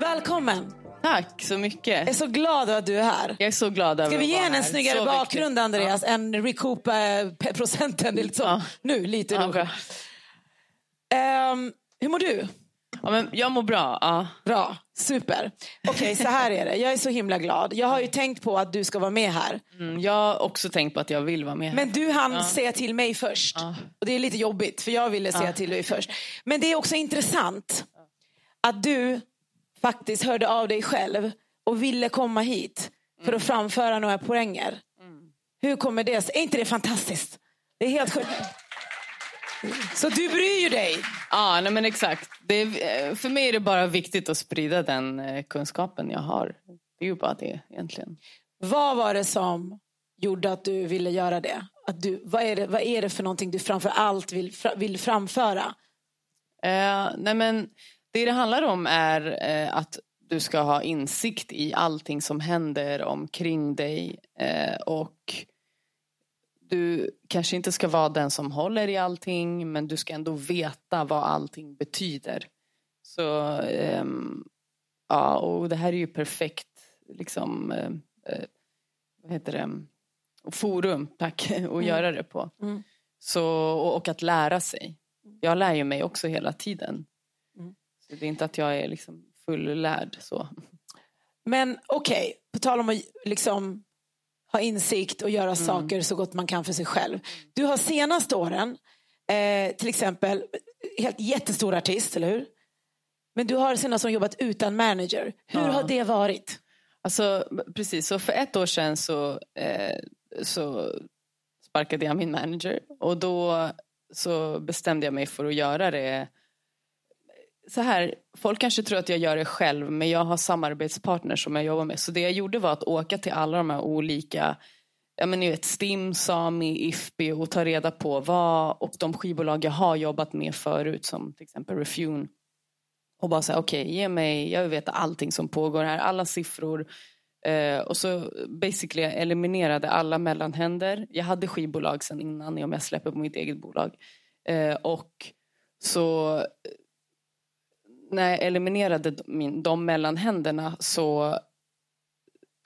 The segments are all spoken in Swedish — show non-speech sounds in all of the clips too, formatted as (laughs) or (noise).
Välkommen! Tack så mycket. Jag är så glad att du är här. Jag är så glad över Ska vi ge henne en snyggare bakgrund viktigt. Andreas än recoupa eh? Liksom. Ja. Nu, lite Ja. Ehm, hur mår du? Ja, men jag mår bra. Ja. Bra, super. Okej, så här är det. Jag är så himla glad. Jag har ju tänkt på att du ska vara med här. Mm, jag har också tänkt på att jag vill vara med. här. Men du hann säga till mig först. Ja. Och det är lite jobbigt, för jag ville säga Ja. till dig först. Men det är också intressant att du faktiskt hörde av dig själv och ville komma hit för att framföra några poänger. Hur kommer det sig? Är inte det fantastiskt? Det är helt sjukt. Så du bryr ju dig. Ja, nej, men exakt. Är, eh, för mig är det bara viktigt att sprida den eh, kunskapen jag har. Det är ju bara det egentligen. Vad var det som gjorde att du ville göra det? Att du, vad, är det vad är det för någonting du framför allt vill, vill framföra? Eh, nej men, det det handlar om är eh, att du ska ha insikt i allting som händer omkring dig. Eh, och du kanske inte ska vara den som håller i allting men du ska ändå veta vad allting betyder. Så ehm, ja, och det här är ju perfekt liksom, eh, vad heter det, forum, tack, (laughs) att göra det på. Mm. Så, och, och att lära sig. Jag lär ju mig också hela tiden. Mm. Så det är inte att jag är liksom fullärd så. Men okej, på tal om att liksom ha insikt och göra saker så gott man kan för sig själv. Du har senaste åren, eh, till exempel, helt jättestor artist, eller hur? Men du har senaste åren jobbat utan manager. Hur Ja. har det varit? Alltså precis, så för ett år sedan så, eh, så sparkade jag min manager och då så bestämde jag mig för att göra det så här, folk kanske tror att jag gör det själv men jag har samarbetspartners som jag jobbar med. Så det jag gjorde var att åka till alla de här olika, ja men ni vet STIM, Sami, IFPI och ta reda på vad, och de skivbolag jag har jobbat med förut som till exempel Refune. Och bara säga okej, ge mig, jag vill veta allting som pågår här, alla siffror. Eh, och så basically jag eliminerade alla mellanhänder. Jag hade skivbolag sen innan om jag släpper på mitt eget bolag. Eh, och så när jag eliminerade min, de mellanhänderna så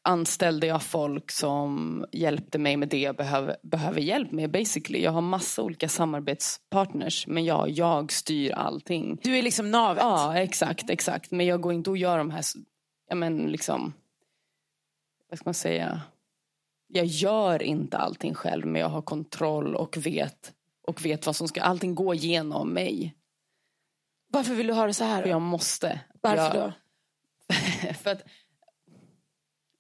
anställde jag folk som hjälpte mig med det jag behöver, behöver hjälp med basically. Jag har massa olika samarbetspartners men jag, jag styr allting. Du är liksom navet. Ja, exakt, exakt. Men jag går inte och gör de här, ja men liksom, vad ska man säga? Jag gör inte allting själv men jag har kontroll och vet, och vet vad som ska, allting går genom mig. Varför vill du ha det så här? För jag måste. Varför jag, då? (laughs) för att,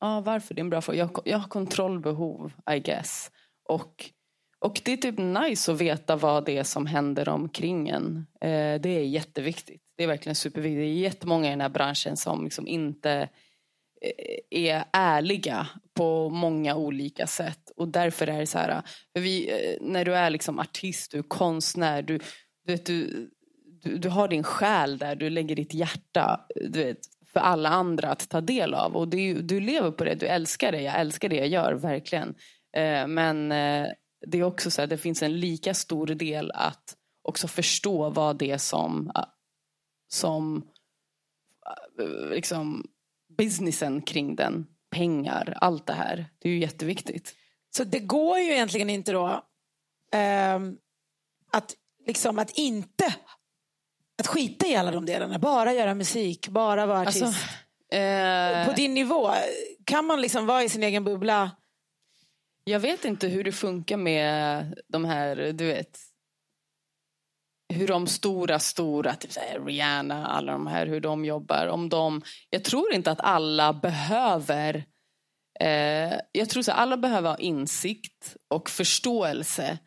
ja varför? Det är en bra fråga. Jag, jag har kontrollbehov, I guess. Och, och det är typ nice att veta vad det är som händer omkring en. Eh, det är jätteviktigt. Det är verkligen superviktigt. Det är jättemånga i den här branschen som liksom inte eh, är ärliga på många olika sätt. Och därför är det så här, vi, eh, när du är liksom artist, du är konstnär, du, du, vet, du, du, du har din själ där, du lägger ditt hjärta du vet, för alla andra att ta del av. Och du, du lever på det, du älskar det, jag älskar det jag gör, verkligen. Eh, men eh, det är också så att det finns en lika stor del att också förstå vad det är som, eh, som eh, liksom businessen kring den, pengar, allt det här. Det är ju jätteviktigt. Så det går ju egentligen inte då ehm, att, liksom, att inte att skita i alla de delarna. Bara göra musik, bara vara artist. Alltså, eh, På din nivå, kan man liksom vara i sin egen bubbla? Jag vet inte hur det funkar med de här, du vet, hur de stora, stora, typ Rihanna, alla de här, hur de jobbar. Om de, jag tror inte att alla behöver, eh, jag tror så alla behöver ha insikt och förståelse.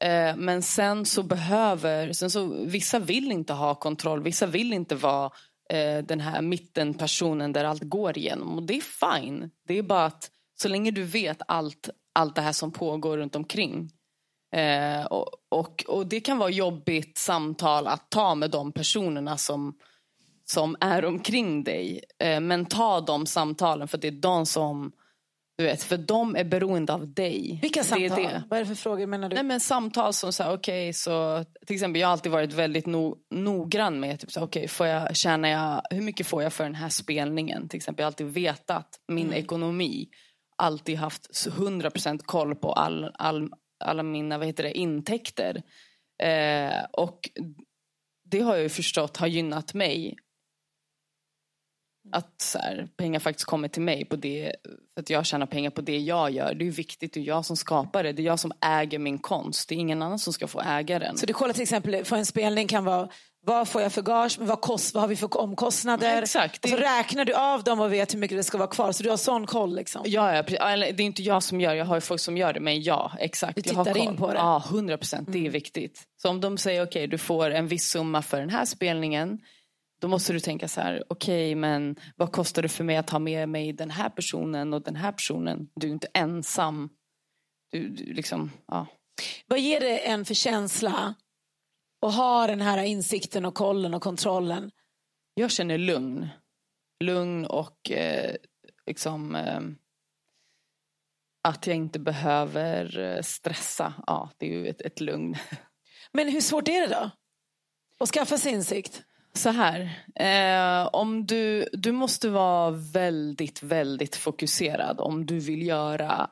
Eh, men sen så behöver, sen så, vissa vill inte ha kontroll, vissa vill inte vara eh, den här mittenpersonen där allt går igenom. Och det är fine. Det är bara att så länge du vet allt, allt det här som pågår runt omkring. Eh, och, och, och det kan vara jobbigt samtal att ta med de personerna som, som är omkring dig. Eh, men ta de samtalen för det är de som du vet, för de är beroende av dig. Vilka samtal? Det är det. Vad är det för frågor menar du? Nej, men samtal som så här, okej, så till exempel jag har alltid varit väldigt no, noggrann med typ så här, okej, får jag tjänar jag, hur mycket får jag för den här spelningen? Till exempel jag har alltid vetat min Mm. ekonomi, alltid haft 100% koll på all, all, alla mina vad heter det, intäkter. Eh, och det har jag ju förstått har gynnat mig. Att så här, pengar faktiskt kommer till mig på det, för att jag tjänar pengar på det jag gör. Det är viktigt, det är jag som skapar det. Det är jag som äger min konst. Det är ingen annan som ska få äga den. Så du kollar till exempel för en spelning kan vara vad får jag för gage, vad, kost, vad har vi för omkostnader? Exakt. Och så räknar du av dem och vet hur mycket det ska vara kvar. Så du har sån koll liksom. Ja, ja, det är inte jag som gör jag har ju folk som gör det. Men ja, exakt. Du tittar in på det. Ja, 100 procent. Det är viktigt. Så om de säger okej, du får en viss summa för den här spelningen. Då måste du tänka så här, okej men vad kostar det för mig att ha med mig den här personen och den här personen? Du är inte ensam. Du, du liksom, ja. Vad ger det en för känsla att ha den här insikten och kollen och kontrollen? Jag känner lugn. Lugn och eh, liksom eh, att jag inte behöver eh, stressa. Ja, det är ju ett, ett lugn. (laughs) Men hur svårt är det då? Att skaffa sig insikt? Så här, eh, om du, du måste vara väldigt, väldigt fokuserad om du vill göra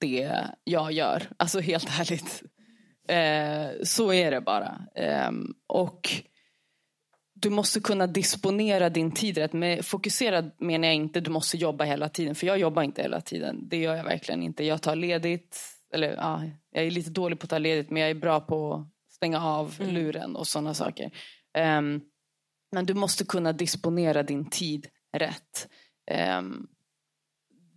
det jag gör. Alltså helt (laughs) ärligt. Eh, så är det bara. Eh, och du måste kunna disponera din tid rätt. Med fokuserad menar jag inte du måste jobba hela tiden. För jag jobbar inte hela tiden. Det gör jag verkligen inte. Jag tar ledigt. Eller ja, jag är lite dålig på att ta ledigt men jag är bra på att stänga av luren och sådana saker. Um, men du måste kunna disponera din tid rätt. Um,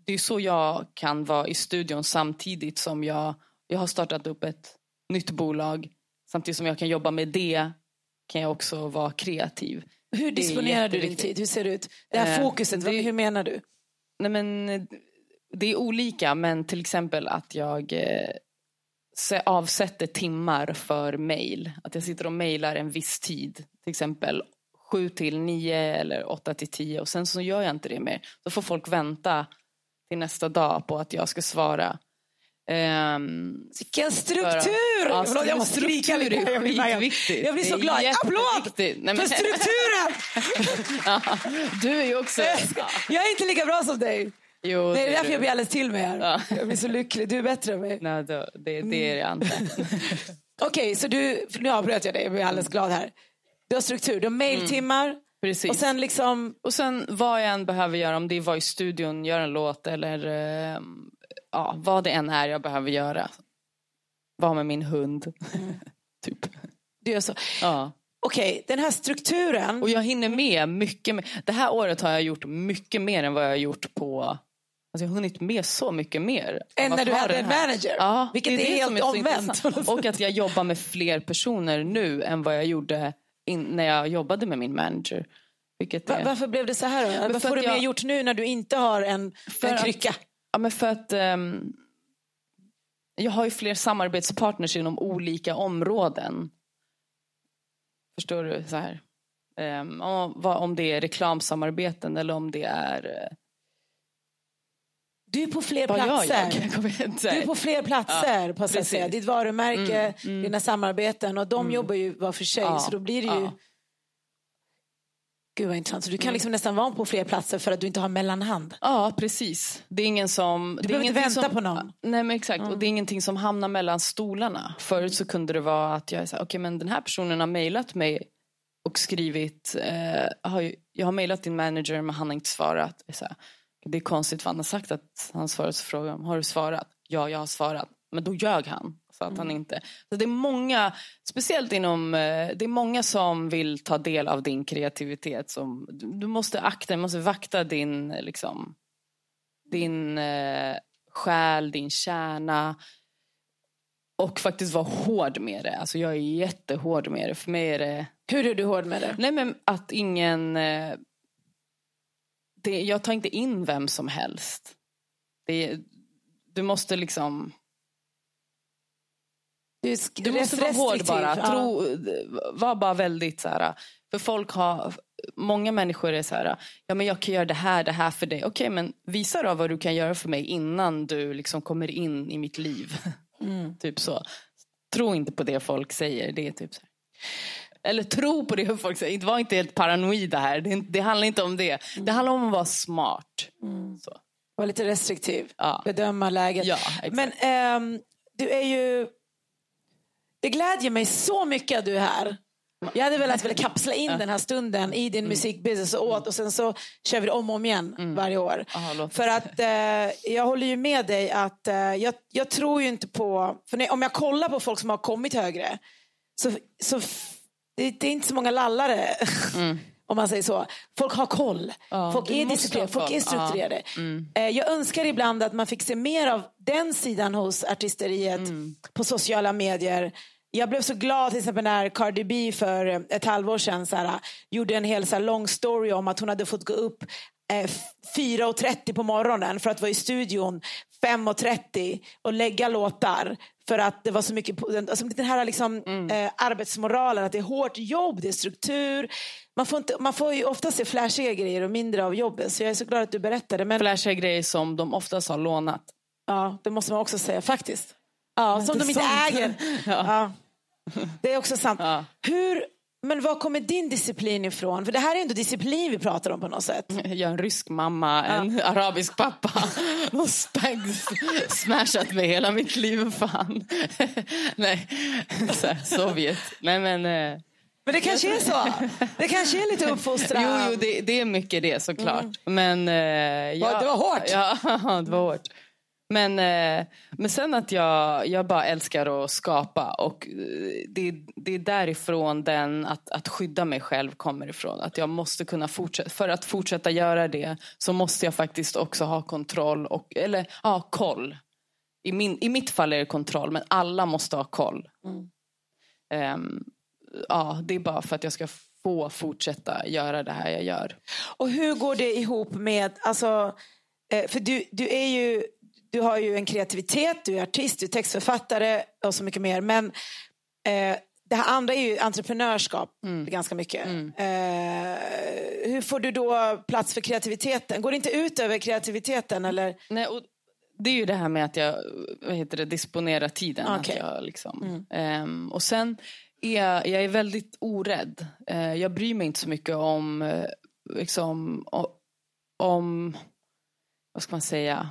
det är så jag kan vara i studion samtidigt som jag, jag har startat upp ett nytt bolag. Samtidigt som jag kan jobba med det kan jag också vara kreativ. Hur disponerar du din tid? Hur ser det ut? Det här Eh, fokuset, det- hur menar du? Nej, men, det är olika, men till exempel att jag eh, avsätter timmar för mail. Att jag sitter och mailar en viss tid. Till exempel 7 till 9 eller 8 till 10 och sen så gör jag inte det mer. Då får folk vänta till nästa dag på att jag ska svara. Um, Vilken struktur! Ja, Förlåt, jag måste skrika lite. är Jag blir, jag blir så glad. Applåd. Nej, för strukturen! (laughs) ja, du är ju också... Ja. Jag är inte lika bra som dig. Jo, Det är är därför du. jag blir alldeles till mig här. Ja. Jag blir så lycklig. Du är bättre än mig. Nej, då, det, det är det inte. (laughs) Okej, så du, nu avbröt jag dig. Jag blir alldeles glad här. Du har struktur, du har mailtimmar. Precis. Och sen liksom, Och sen vad jag än behöver göra, om det är vara i studion, göra en låt eller eh, ja, vad det än är jag behöver göra. Vara med min hund. (laughs) typ. du gör så. Ja. Okej, den här strukturen. Och jag hinner med mycket. Mer. Det här året har jag gjort mycket mer än vad jag har gjort på... Alltså jag har hunnit med så mycket mer. Än att när du ha hade en manager. Ja, Vilket det är det helt så omvänt. Och att jag jobbar med fler personer nu än vad jag gjorde när jag jobbade med min manager. Vilket är... Varför blev det så här då? för Vad får att du mer jag- gjort nu när du inte har en, För en att- krycka? Ja, men för att ehm, jag har ju fler samarbetspartners inom olika områden. Förstår du? så här. Ehm, om, om det är reklamsamarbeten eller om det är... Du är på fler vad platser. Du är på fler platser, Ja, på att säga. Ditt varumärke, dina samarbeten och de jobbar ju var för sig. Ja, Så då blir det ju... ja. Gud vad intressant. Så du kan liksom nästan vara på fler platser för att du inte har mellanhand. Ja, precis. Det är ingen som... Du behöver inte vänta på någon. Nej, men exakt. Och det är ingenting som hamnar mellan stolarna. Förut så kunde det vara att jag är så här, okej men den här personen har mejlat mig och skrivit, eh, jag har mejlat din manager men han har inte svarat. Så här, det är konstigt för han har sagt att han svarat så frågar jag, har du svarat? Ja, jag har svarat. Men då ljög han. Så att han inte. Så det är många, speciellt inom, eh, det är många som vill ta del av din kreativitet. Som, du, måste akta, du måste vakta din, liksom, din eh, själ, din kärna. Och faktiskt vara hård med det. Alltså jag är jättehård med det. För mig är det, Hur är du hård med det? nej men att ingen, eh, det, jag tar inte in vem som helst. Det, du måste liksom Du, du måste vara hård bara. Ja. Tro, var bara väldigt så här. För folk har, många människor är så här, ja men jag kan göra det här, det här för dig. Okej, men visa då vad du kan göra för mig innan du liksom kommer in i mitt liv. Mm. (laughs) typ så. Tro inte på det folk säger. Det är typ så här. Eller tro på det folk säger. Var inte helt paranoida här. Det, det handlar inte om det. Det handlar om att vara smart. Så. Var lite restriktiv. Ja. Bedöma läget. Ja. Men ehm, du är ju... Det glädjer mig så mycket att du är här. Jag hade velat vilja kapsla in den här stunden i din musikbusiness och åt och sen så kör vi det om och om igen varje år. Låt För att eh, jag håller ju med dig att eh, jag, jag tror ju inte på, för när, om jag kollar på folk som har kommit högre så, så det, är inte så många lallare. (laughs) Om man säger så. Folk har koll. Ja, folk är disciplinerade, folk är koll. Ja. strukturerade. Eh, Jag önskar ibland att man fick se mer av den sidan hos artisteriet Mm. på sociala medier. Jag blev så glad till exempel när Cardi B för ett halvår sedan så här, gjorde en hel så här, lång story om att hon hade fått gå upp eh, f- 4.30 på morgonen för att vara i studion 5.30 och lägga låtar. För att det var så mycket, alltså den här liksom, eh, arbetsmoralen, att det är hårt jobb, det är struktur. Man får, inte, man får ju ofta se flashiga grejer och mindre av jobbet. Så jag är så glad att du berättade. Men Flashiga grejer som de oftast har lånat. Ja, det måste man också säga faktiskt. Ja, som de inte sant. äger. (laughs) Ja. Det är också sant. Ja. Hur, men var kommer din disciplin ifrån? För det här är ändå disciplin vi pratar om på något sätt. Jag är en rysk mamma, en arabisk pappa (laughs) och spangs, smashat med hela mitt liv. Fan. (laughs) Nej, (laughs) så här, Sovjet. Nej, men, eh, Men det kanske är så. Det kanske är lite uppfostran. jo, jo det, det är mycket det såklart. Men, eh, ja, det var hårt. Ja, det var hårt. Men, eh, men sen att jag, jag bara älskar att skapa och eh, det, det är därifrån den att, att skydda mig själv kommer ifrån. Att jag måste kunna fortsätta, för att fortsätta göra det så måste jag faktiskt också ha kontroll, och, eller ja, koll. I, min, I mitt fall är det kontroll, men alla måste ha koll. Ehm, ja, det är bara för att jag ska få fortsätta göra det här jag gör. Och hur går det ihop med, alltså, eh, för du, du är ju, du har ju en kreativitet, du är artist, du är textförfattare och så mycket mer. Men eh, det här andra är ju entreprenörskap ganska mycket. Eh, hur får du då plats för kreativiteten? Går det inte ut över kreativiteten eller? Nej, och det är ju det här med att jag vad heter det, disponerar tiden. Okej. Att jag liksom, ehm, och sen är jag, jag är väldigt orädd. Eh, jag bryr mig inte så mycket om, eh, liksom, om, vad ska man säga,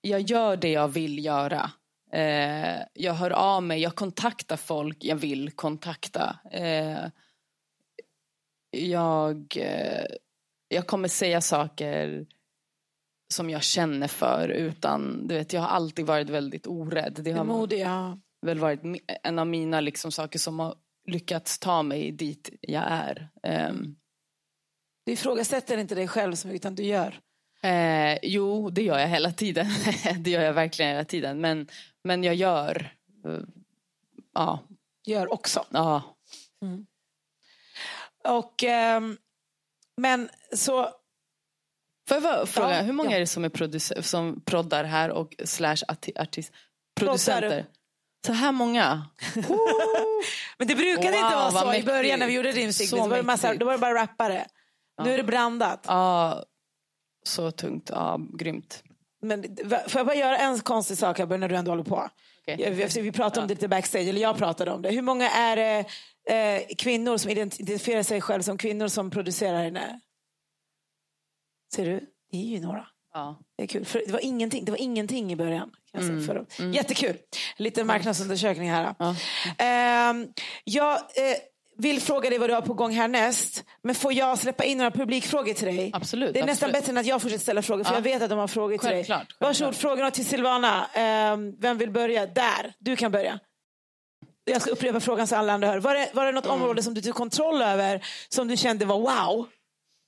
jag gör det jag vill göra. Eh, jag hör av mig, jag kontaktar folk jag vill kontakta. Eh, jag, eh, jag kommer säga saker som jag känner för utan, du vet, jag har alltid varit väldigt orädd. Det har Modig, ja. väl varit en av mina liksom, saker som har lyckats ta mig dit jag är. Ehm, Du ifrågasätter inte dig själv så mycket utan du gör. Eh, jo, det gör jag hela tiden. (laughs) det gör jag verkligen hela tiden. Men, men jag gör. eh, ja, Gör också. ja. Och, ehm, men så, Får jag bara fråga, Ja, hur många ja. är det som, är som proddar här och slash arti- artist? Producenter? Så här många? (laughs) men det brukade Wow, inte vara så i mäktigt. början när vi gjorde. Så Då var, det massa, då var det bara rappare. Nu är det blandat. Ja, så tungt. Ja, grymt. Men får jag bara göra en konstig sak här när du ändå håller på? Jag- Vi, vi pratade om det lite backstage, eller jag pratade om det. Hur många är det eh, kvinnor som identifierar sig själv som kvinnor som producerar henne? Ser du? Det är ju några. Ja. Det är kul. För det, var ingenting, det var ingenting i början. Kan Mm. för, Jättekul. En liten marknadsundersökning här. Ja. Ehm, jag eh, vill fråga dig vad du har på gång härnäst. Men får jag släppa in några publikfrågor till dig? Absolut, Det är nästan absolut. bättre än att jag fortsätter ställa frågor. För Ja. jag vet att de har frågor till dig. Självklart, självklart. Varsågod, frågorna till Silvana. Ehm, vem vill börja? Där, du kan börja. Jag ska upprepa frågan så alla andra hör. Var det, var det något Mm. område som du tog kontroll över som du kände var wow?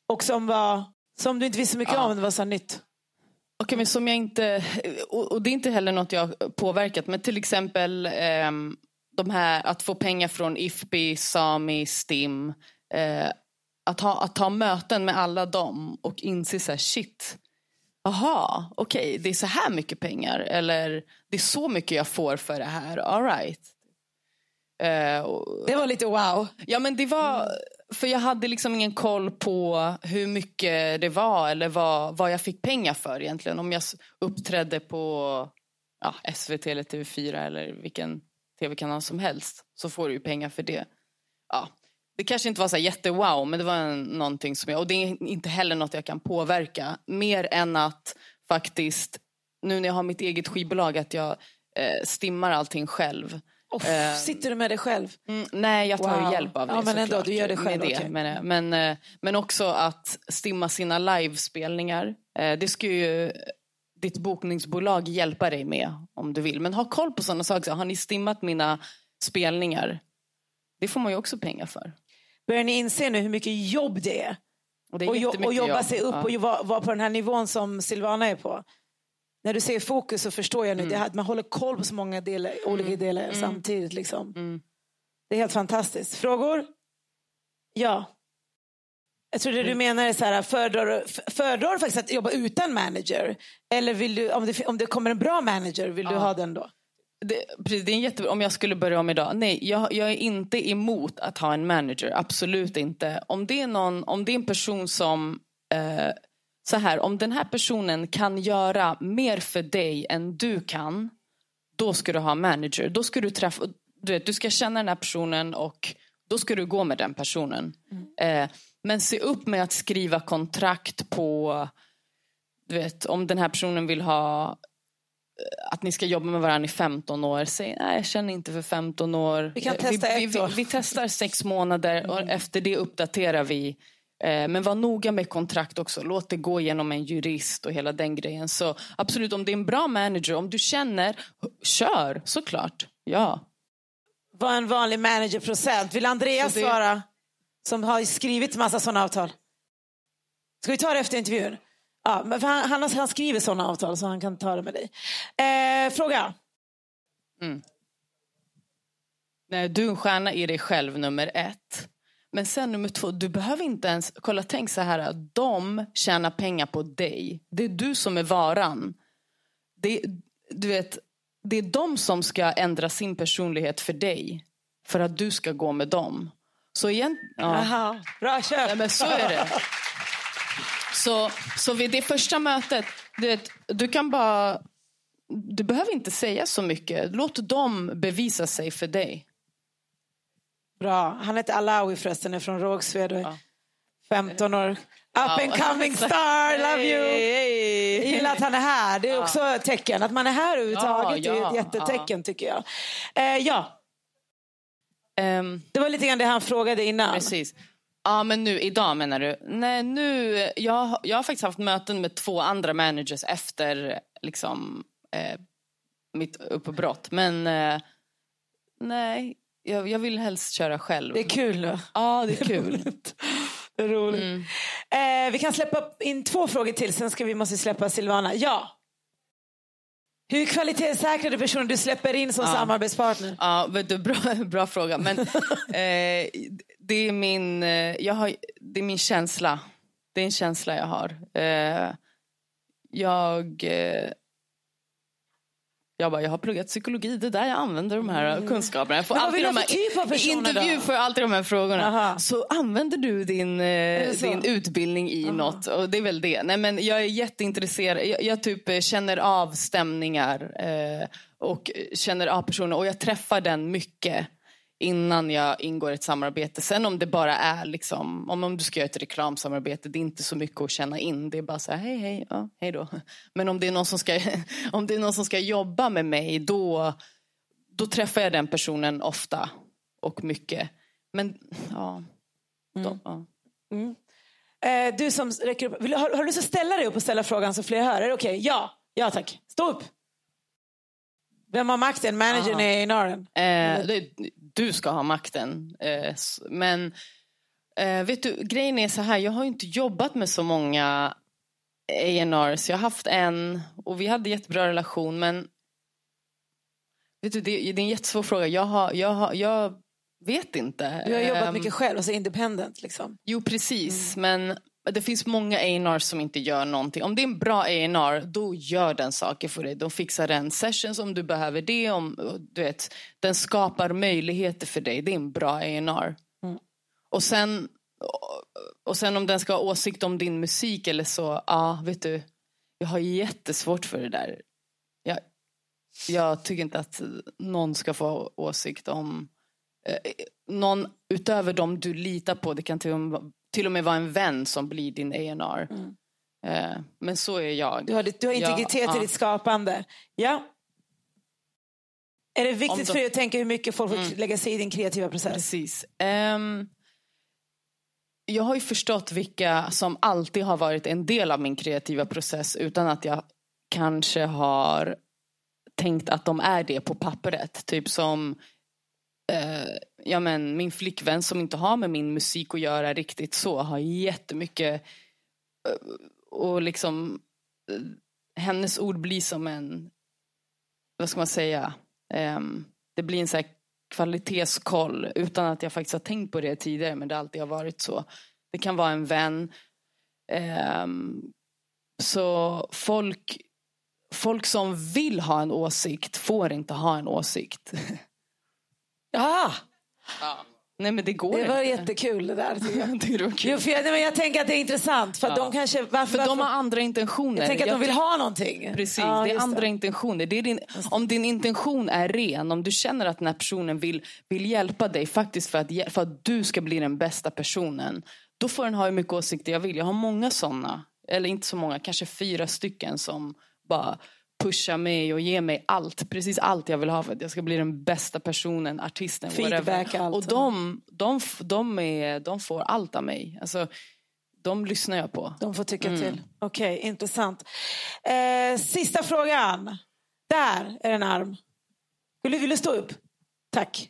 Och som, var, som du inte visste så mycket Ja. om, det var så nytt? Okej, men som jag inte... Och, och det är inte heller något jag påverkat. Men till exempel ehm, de här att få pengar från IFPI, Sami, STIM. Eh, att, ha, att ha möten med alla dem och inse så här, shit. Jaha, okej, det är så här mycket pengar. Eller det är så mycket jag får för det här. All right. Eh, och, Det var lite wow. Ja men det var, för jag hade liksom ingen koll på hur mycket det var eller vad, vad jag fick pengar för egentligen. Om jag uppträdde på ja, SVT eller TV4 eller vilken tv-kanal som helst så får du ju pengar för det. Ja, det kanske inte var så jättewow men det var en, någonting som jag, och det är inte heller något jag kan påverka. Mer än att faktiskt, nu när jag har mitt eget skivbolag, att jag eh, stimmar allting själv. Oh, eh, sitter du med det själv? Mm, nej, jag tar wow. hjälp av det ja, men ändå, du gör det själv. Det. Okay. Men, men, eh, men också att stimma sina livespelningar. Eh, det ska ju ditt bokningsbolag hjälpa dig med om du vill. Men ha koll på sådana saker. Har ni stimmat mina spelningar? Det får man ju också pengar för. Börjar ni inse nu hur mycket jobb det är? Och, det är och, och jobba jobb. sig upp ja. och vara var på den här nivån som Silvana är på. När du säger fokus så förstår jag nu mm. att man håller koll på så många delar, olika mm. delar mm. samtidigt. Liksom. Mm. Det är helt fantastiskt. Frågor? Ja. Jag tror det du menar är så här, föredrar, föredrar du faktiskt att jobba utan manager? Eller vill du, om det, om det kommer en bra manager, vill ja. du ha den då? Det, precis, det är jättebra. Om jag skulle börja om idag. Nej, jag, jag, är inte emot att ha en manager. Absolut inte. Om det är, någon, om det är en person som... Eh, så här, om den här personen kan göra mer för dig än du kan. Då ska du ha manager. Då ska du träffa... Du, vet, du ska känna den här personen och då ska du gå med den personen. Mm. Eh, men se upp med att skriva kontrakt på... Du vet, om den här personen vill ha att ni ska jobba med varandra i 15 år. Säg nej, jag känner inte för 15 år. Vi kan testa vi, ett år. Vi, vi, testar sex månader och mm. efter det uppdaterar vi. Eh, men var noga med kontrakt också. Låt det gå genom en jurist och hela den grejen. Så absolut, om det är en bra manager, om du känner, kör såklart. Ja. Är en vanlig managerprocent? Vill Andreas det... svara? Som har skrivit massa sådana avtal. Ska vi ta det efter intervjun? Ja, men han, han, han skriver sådana avtal så han kan ta det med dig. Eh, fråga. Mm. Nej, du är en stjärna i dig själv, nummer ett. Men sen nummer två, du behöver inte ens... Kolla, tänk så här. De tjänar pengar på dig. Det är du som är varan. Det, du vet, det är de som ska ändra sin personlighet för dig. För att du ska gå med dem. Så igen... Ja. Aha, bra, kör! Ja, men så är det. Så, så vid det första mötet, du, vet, du kan bara... Du behöver inte säga så mycket. Låt dem bevisa sig för dig. Bra. Han heter Alawi förresten, är från Rågsved ja. 15 år. Up and coming star, love you! Hey. Gillar att han är här. Det är också ett tecken. Att man är här överhuvudtaget ja, ja, är ett jättetecken tycker jag. Eh, ja. Um, det var lite grann det han frågade innan. Precis. Ja, men nu idag menar du? Nej, nu, jag, jag har faktiskt haft möten med två andra managers efter liksom, eh, mitt uppbrott. Men eh, nej, jag, jag, vill helst köra själv. Det är kul. Ja, det är kul. (laughs) roligt. Mm. Eh, vi kan släppa in två frågor till, sen ska vi måste släppa Silvana. Ja. Hur kvalitetssäkrade personer du släpper in som ja. samarbetspartner? Ja, du, bra, (laughs) bra fråga. Men (laughs) eh, det, är min, eh, jag har, det är min känsla. Det är en känsla jag har. Eh, jag eh, jag bara, jag har pluggat psykologi, det är där jag använder de här mm. kunskaperna. Jag får Men alltid de här, typ intervju får jag alltid de här frågorna. Aha. Så använder du din, eh, din utbildning i Aha. något? Och det är väl det. Nej, men jag är jätteintresserad. Jag, jag typ eh, känner av stämningar eh, och känner av personer och jag träffar den mycket innan jag ingår ett samarbete. Sen om det bara är liksom, om, om du ska göra ett reklamsamarbete, det är inte så mycket att känna in. Det är bara så här, hej hej, ja, hej då. (laughs) Men om det är någon som ska, (laughs) om det är någon som ska jobba med mig, då, då träffar jag den personen ofta och mycket. Men ja, då, mm. ja. Mm. Eh, du som räcker upp, har, har du lust att ställa dig upp och ställa frågan så fler hör? Är det okej? Okay? Ja, ja tack. Stå upp. Vem har makten? Managern i Naren? Eh, du ska ha makten. Eh, men eh, vet du, grejen är så här, jag har inte jobbat med så många A&Rs. Jag har haft en och vi hade jättebra relation men vet du, det, det är en jättesvår fråga. Jag, har, jag, har, jag vet inte. Du har jobbat um, mycket själv, alltså independent liksom. Jo precis, mm. men det finns många A&R som inte gör någonting. Om det är en bra A&R då gör den saker för dig. De fixar en sessions om du behöver det. Om, du vet, den skapar möjligheter för dig. Det är en bra A&R. Mm. Och sen och, sen om den ska ha åsikt om din musik eller så, ja, vet du. Jag har jättesvårt för det där. Jag, jag tycker inte att någon ska få åsikt om eh, någon utöver dem du litar på. Det kan till och med, till och med vara en vän som blir din A&R. Mm. Eh, men så är jag. Du har, du har integritet Ja, i ditt skapande. Ja. Är det viktigt de- för dig att tänka hur mycket folk får Mm. lägga sig i din kreativa process? Precis. Ehm, jag har ju förstått vilka som alltid har varit en del av min kreativa process utan att jag kanske har tänkt att de är det på pappret. Typ som eh, ja, men, min flickvän som inte har med min musik att göra riktigt så har jättemycket eh, och liksom eh, hennes ord blir som en vad ska man säga ehm, det blir en så här kvalitetskoll utan att jag faktiskt har tänkt på det tidigare men det alltid har varit så. Det kan vara en vän. Ehm, så folk, folk som vill ha en åsikt får inte ha en åsikt. (laughs) Ja, Nej men det går det var inte. jättekul det där. jag. (laughs) det är okej. Jo, för jag, nej, men jag tänker att det är intressant. För Ja. de kanske, varför, För de har andra intentioner. jag tänker att de vill ha någonting. Precis, Ja, det är andra intentioner. Det är din, om din intention är ren, om du känner att den här personen vill, vill hjälpa dig faktiskt för att, för att du ska bli den bästa personen. Då får den ha hur mycket åsikter jag vill. Jag har många sådana, eller inte så många, kanske fyra stycken som bara pushar mig och ger mig allt, precis allt jag vill ha för att jag ska bli den bästa personen, artisten, Feedback, whatever. allt. Och de, de, de, är, de får allt av mig. Alltså, de lyssnar jag på. De får tycka Mm. till. Okej, intressant. Eh, sista frågan. Där är en arm. Vill du, vill du stå upp? Tack.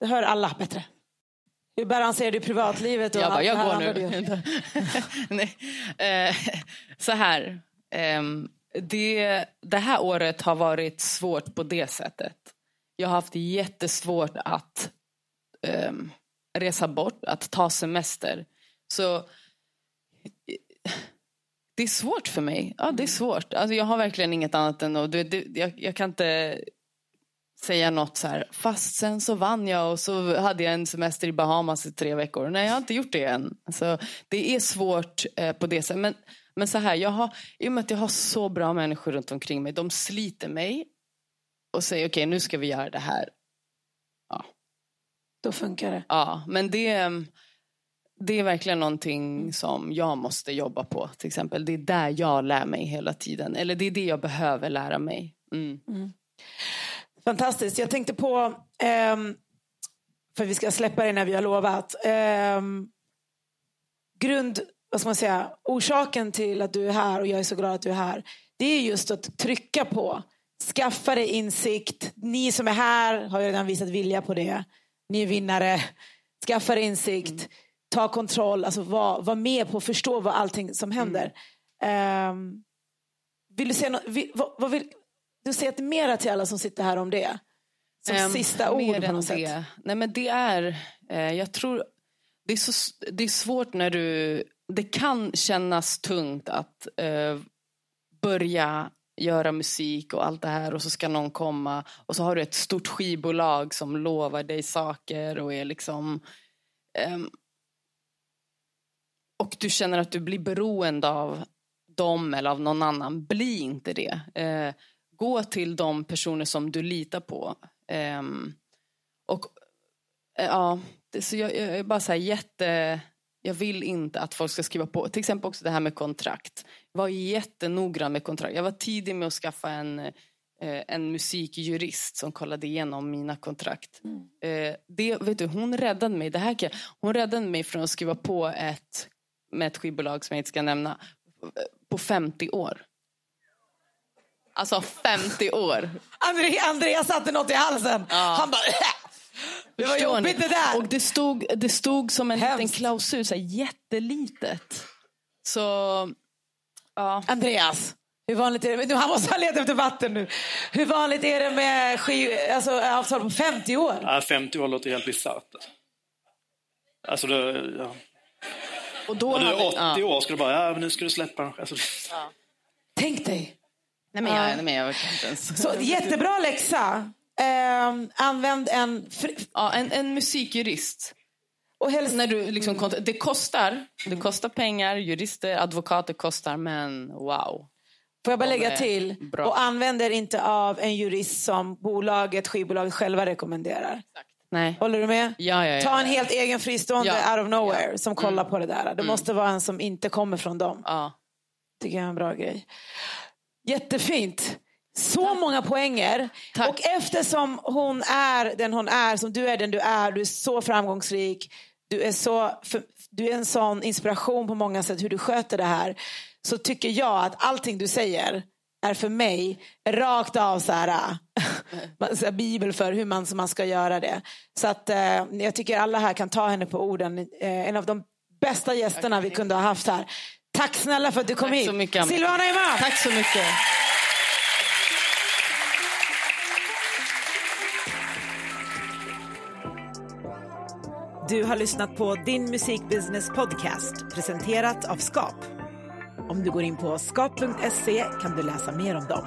Det hör alla bättre. Hur balanserar du privatlivet? Och Jag bara, jag går nu. (laughs) Nej. Eh, så här. ehm, det, det här året har varit svårt på det sättet. Jag har haft jättesvårt att ehm, resa bort, att ta semester. Så det är svårt för mig. Ja, det är svårt. Alltså, jag har verkligen inget annat än att... Jag, jag kan inte säga något så här, fast sen så vann jag och så hade jag en semester i Bahamas i tre veckor. Nej, jag har inte gjort det än. Alltså, det är svårt eh, på det sättet. Men, men så här, jag har, i och med att jag har så bra människor runt omkring mig, de sliter mig och säger okej, nu ska vi göra det här. Då funkar det. Ja, men det, det är verkligen någonting som jag måste jobba på. Till exempel. Det är där jag lär mig hela tiden. Eller det är det jag behöver lära mig. Mm. Fantastiskt. Jag tänkte på, ehm, för vi ska släppa det när vi har lovat. ehm, grund, vad ska man säga, orsaken till att du är här och jag är så glad att du är här. Det är just att trycka på. Skaffa dig insikt. Ni som är här har ju redan visat vilja på det. Ni är vinnare. Skaffa dig insikt. Ta kontroll. Alltså var, var med på att förstå vad allting som händer. Ehm, vill du säga något? Vill, vad, vad vill du säga mera till alla som sitter här om det? Som Ehm, sista ord på något det. sätt. Nej men det är, eh, jag tror, det är, så, det är svårt när du, det kan kännas tungt att eh, börja göra musik och allt det här och så ska någon komma och så har du ett stort skivbolag som lovar dig saker och är liksom ehm, och du känner att du blir beroende av dem eller av någon annan. Bli inte det. Eh, gå till de personer som du litar på. Ehm, och eh, ja, så jag, jag är bara så här jätte... Jag vill inte att folk ska skriva på. Till exempel också det här med kontrakt. Jag var jättenoggrann med kontrakt. Jag var tidig med att skaffa en, eh, en musikjurist som kollade igenom mina kontrakt. Eh, det, vet du, hon räddade mig. Det här, hon räddade mig från att skriva på ett med ett skivbolag som jag inte ska nämna på 50 år. Alltså 50 år. André, Andreas satte något i halsen. Han bara... Det var jobbigt det där. Och det stod, det stod som en Hemskt. liten klausul, så här, jättelitet. Så, ja. Andreas, hur vanligt är det? Nu, han måste ha letat efter vatten nu. Hur vanligt är det med skiv, alltså, avtal på 50 år? Ja, 50 år låter helt bisarrt. Alltså, det, ja. Och då När du hade- är 80 ja. år ska du bara, ja men nu ska du släppa den. Alltså, Tänk dig. Nej men jag, nej, men jag vet inte ens. Så, jättebra läxa. Ehm, använd en... Ja, en, en musikjurist. Och helst, När du liksom, det kostar. Det kostar pengar, jurister, advokater kostar, men wow. får jag bara lägga till, bra. och använder inte av en jurist som bolaget, skivbolaget själva rekommenderar. Nej. Håller du med? Ja, ja, ja, Ta en helt egen fristående. Mm. out of nowhere som kollar på det där. Det måste vara en som inte kommer från dem. Ja. tycker jag är en bra grej. Jättefint. Så många poänger. Tack. Och eftersom hon är den hon är, som du är den du är, du är så framgångsrik, du är, så, du är en sån inspiration på många sätt hur du sköter det här. Så tycker jag att allting du säger är för mig rakt av så här, (laughs) så här, bibel för hur man, så man ska göra det. Så att eh, jag tycker alla här kan ta henne på orden. Eh, en av de bästa gästerna vi kunde ha haft här. Tack snälla för att du kom Tack hit. så mycket. Silvana Imam. Tack så mycket. Du har lyssnat på Din musikbusiness podcast presenterat av Skap. Om du går in på skap.se kan du läsa mer om dem.